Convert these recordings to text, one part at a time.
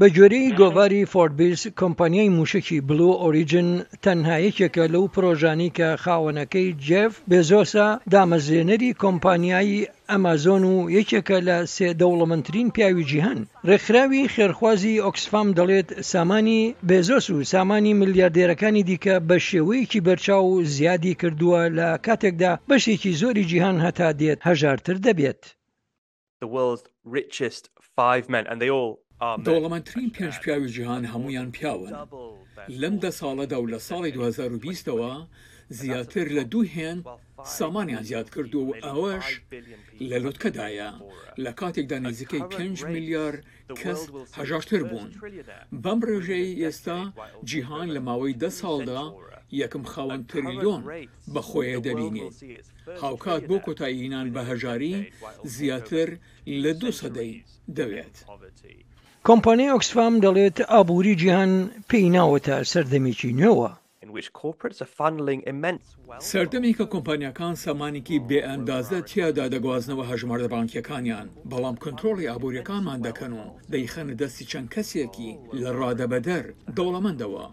بەگوێرەی گۆڤاری فۆربیس، کۆمپانیای مووشەکی بلو ئۆریجن تەنها یەکێکە لەو پرۆژانەی کە خاوەنەکەی جێف بێزۆسە، دامەزرێنەری کۆمپانیای ئەمازۆن و یەکێکە لە سێ دەوڵەمەندترین پیاوی جیهان. رێکخراوی خێرخوازی ئۆکسفام دەڵێت، سامانی بێزۆس و سامانی ملیاردێرەکانی دیکە بە شێوەیەکی بەرچاو زیادیکردووە لە کاتێکدا بەشێکی زۆری جیهان هەتا دێت هەژارتر دەبێت. the world's richest five men and they all دەوڵەمەندترین پێنج پیاوی جیهان هەمویان پیاون لەم دە ساڵەدا و لە ساڵی 2020ەوە زیاتر لە دوو هێن سامانیان زیاد کردو و ئەوەش لە لوتکەدایە لە کاتێکدا نزیکەی 5 میلیار کەس هەژارتر بوون بەم ڕێژەی ئێستا جیهان لە ماوەی دە ساڵدا یەکم خاوەن تریلیۆن بەخۆیە دەبینێ. هاوکات بۆ کۆتایی هینان بە هەژاری زیاتر لە دوو سەدەی دەوێت. کۆمپانیای ئۆکسفام دەڵێت ئابوری جیهان پێی ناوەتە سەردەمێکی نوێوە. سەردەمێک کە کۆمپانیاکان سامانێکی بێ ئەندازە تیادا دەگوازنەوە هەژماردە بانکیەکانیان بەڵام کۆنترۆڵی ئابوریەکانمان دەکەن و دەیخەنە دەستی چەند کەسێکی لە ڕادەبەدەر دەوڵەمەندەوە.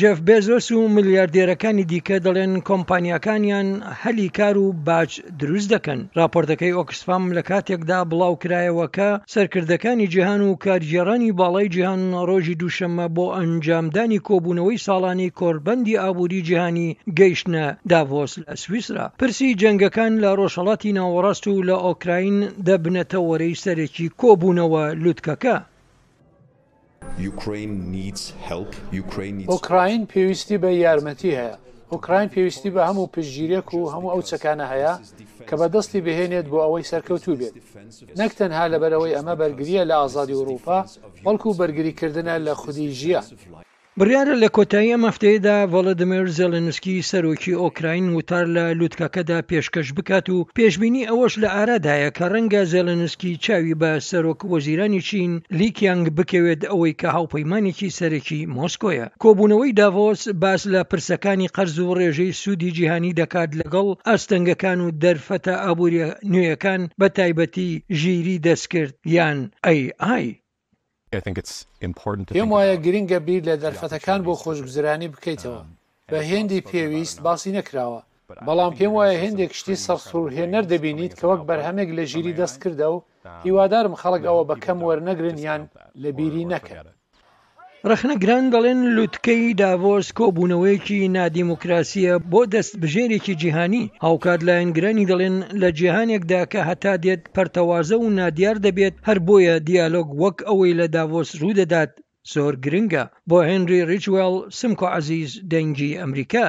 جێف بێزۆس و ملیاردێرەکانی دیکە دەڵێن کۆمپانیاکانیان هەلی کار و باج دروست دەکەن. راپۆرتەکەی ئۆکسفام لە کاتێکدا بڵاوکرایەوە کە سەرکردەکانی جیهان و کارگێڕانی باڵای جیهان رۆژی دووشەممە بۆ ئەنجامدانی کۆبوونەوەی ساڵانەی کۆڕبەندی ئابووری جیهانی گەیشتنە داڤۆس لە سویسرا. پرسی جەنگەکان لە رۆژهەڵاتی ناوەڕاست و لە ئۆکراین دەبنەتە وەرەی سەرەکی کۆبوونەوە لوتکەکە. Ukraine needs help Ukraine needs help ئۆکراین پێویستی بە یارمەتی هەیە. ئۆکراین پێویستی بە هەموو پشتگیرییەک و هەموو ئەو چەکانە هەیە کە بە دەستی بهێنێت بۆ ئەوەی سەرکەوتوو بێت. نەک تەنها لەبەرئەوەی ئەمە بەرگرییە لە ئازادی ئورووپا، بەڵکو بەرگریکردنە لە خودی ژیان. بڕیارە لە کۆتایی ئەم هەفتەیەدا ڤۆڵۆدیمێر زێڵێنسکی سەرۆکی ئۆکراین وتار لە لوتکەکەدا پێشکەش بکات و پێشبینی ئەوەش لە ئارادایە کە ڕەنگە زێڵێنسکی چاوی بە سەرۆک وەزیرانی چین لی کیانگ بکەوێت ئەوەی کە هاوپەیمانێکی سەرەکی مۆسکۆیە. کۆبوونەوەی داڤۆس باس لە پرسەکانی قەرز و ڕێژەی سوودی جیهانی دەکات لەگەڵ ئاستەنگەکان و دەرفەتە ئابوورییە نوێیەکان بە تایبەتی ژیریی دەستکرد یان AI. پێم وایە گرنگە بیر لە دەرفەتەکان بۆ خۆشگوزەرانی بکەیتەوە. بە هێندی پێویست باسی نەکراوە، بەڵام پێم وایە هێندێک شتی سەرسوڕهێنەر دەبینیت کە وەک بەرهەمێک لە ژیری دەست کردە و هیوادارم خەڵک ئەوە بە کەم وەرنەگرن یان لە بیری نەکەن. ڕەخنەگران دەڵێن لوتکەی داڤۆس کۆبوونەوەیەکی نادیموکراسییە بۆ دەستبژێرێکی جیهانی، هاوکات لایەنگرانی دەڵێن لە جیهانێکدا کە هەتا دێت پەرتەوازە و نادیار دەبێت، هەر بۆیە دیالۆگ وەک ئەوەی لە داڤۆس ڕوودەدات زۆر گرنگە. بۆ هێنری ڕیجوێڵ سمکۆ عەزیز، دەنگی ئەمریکا.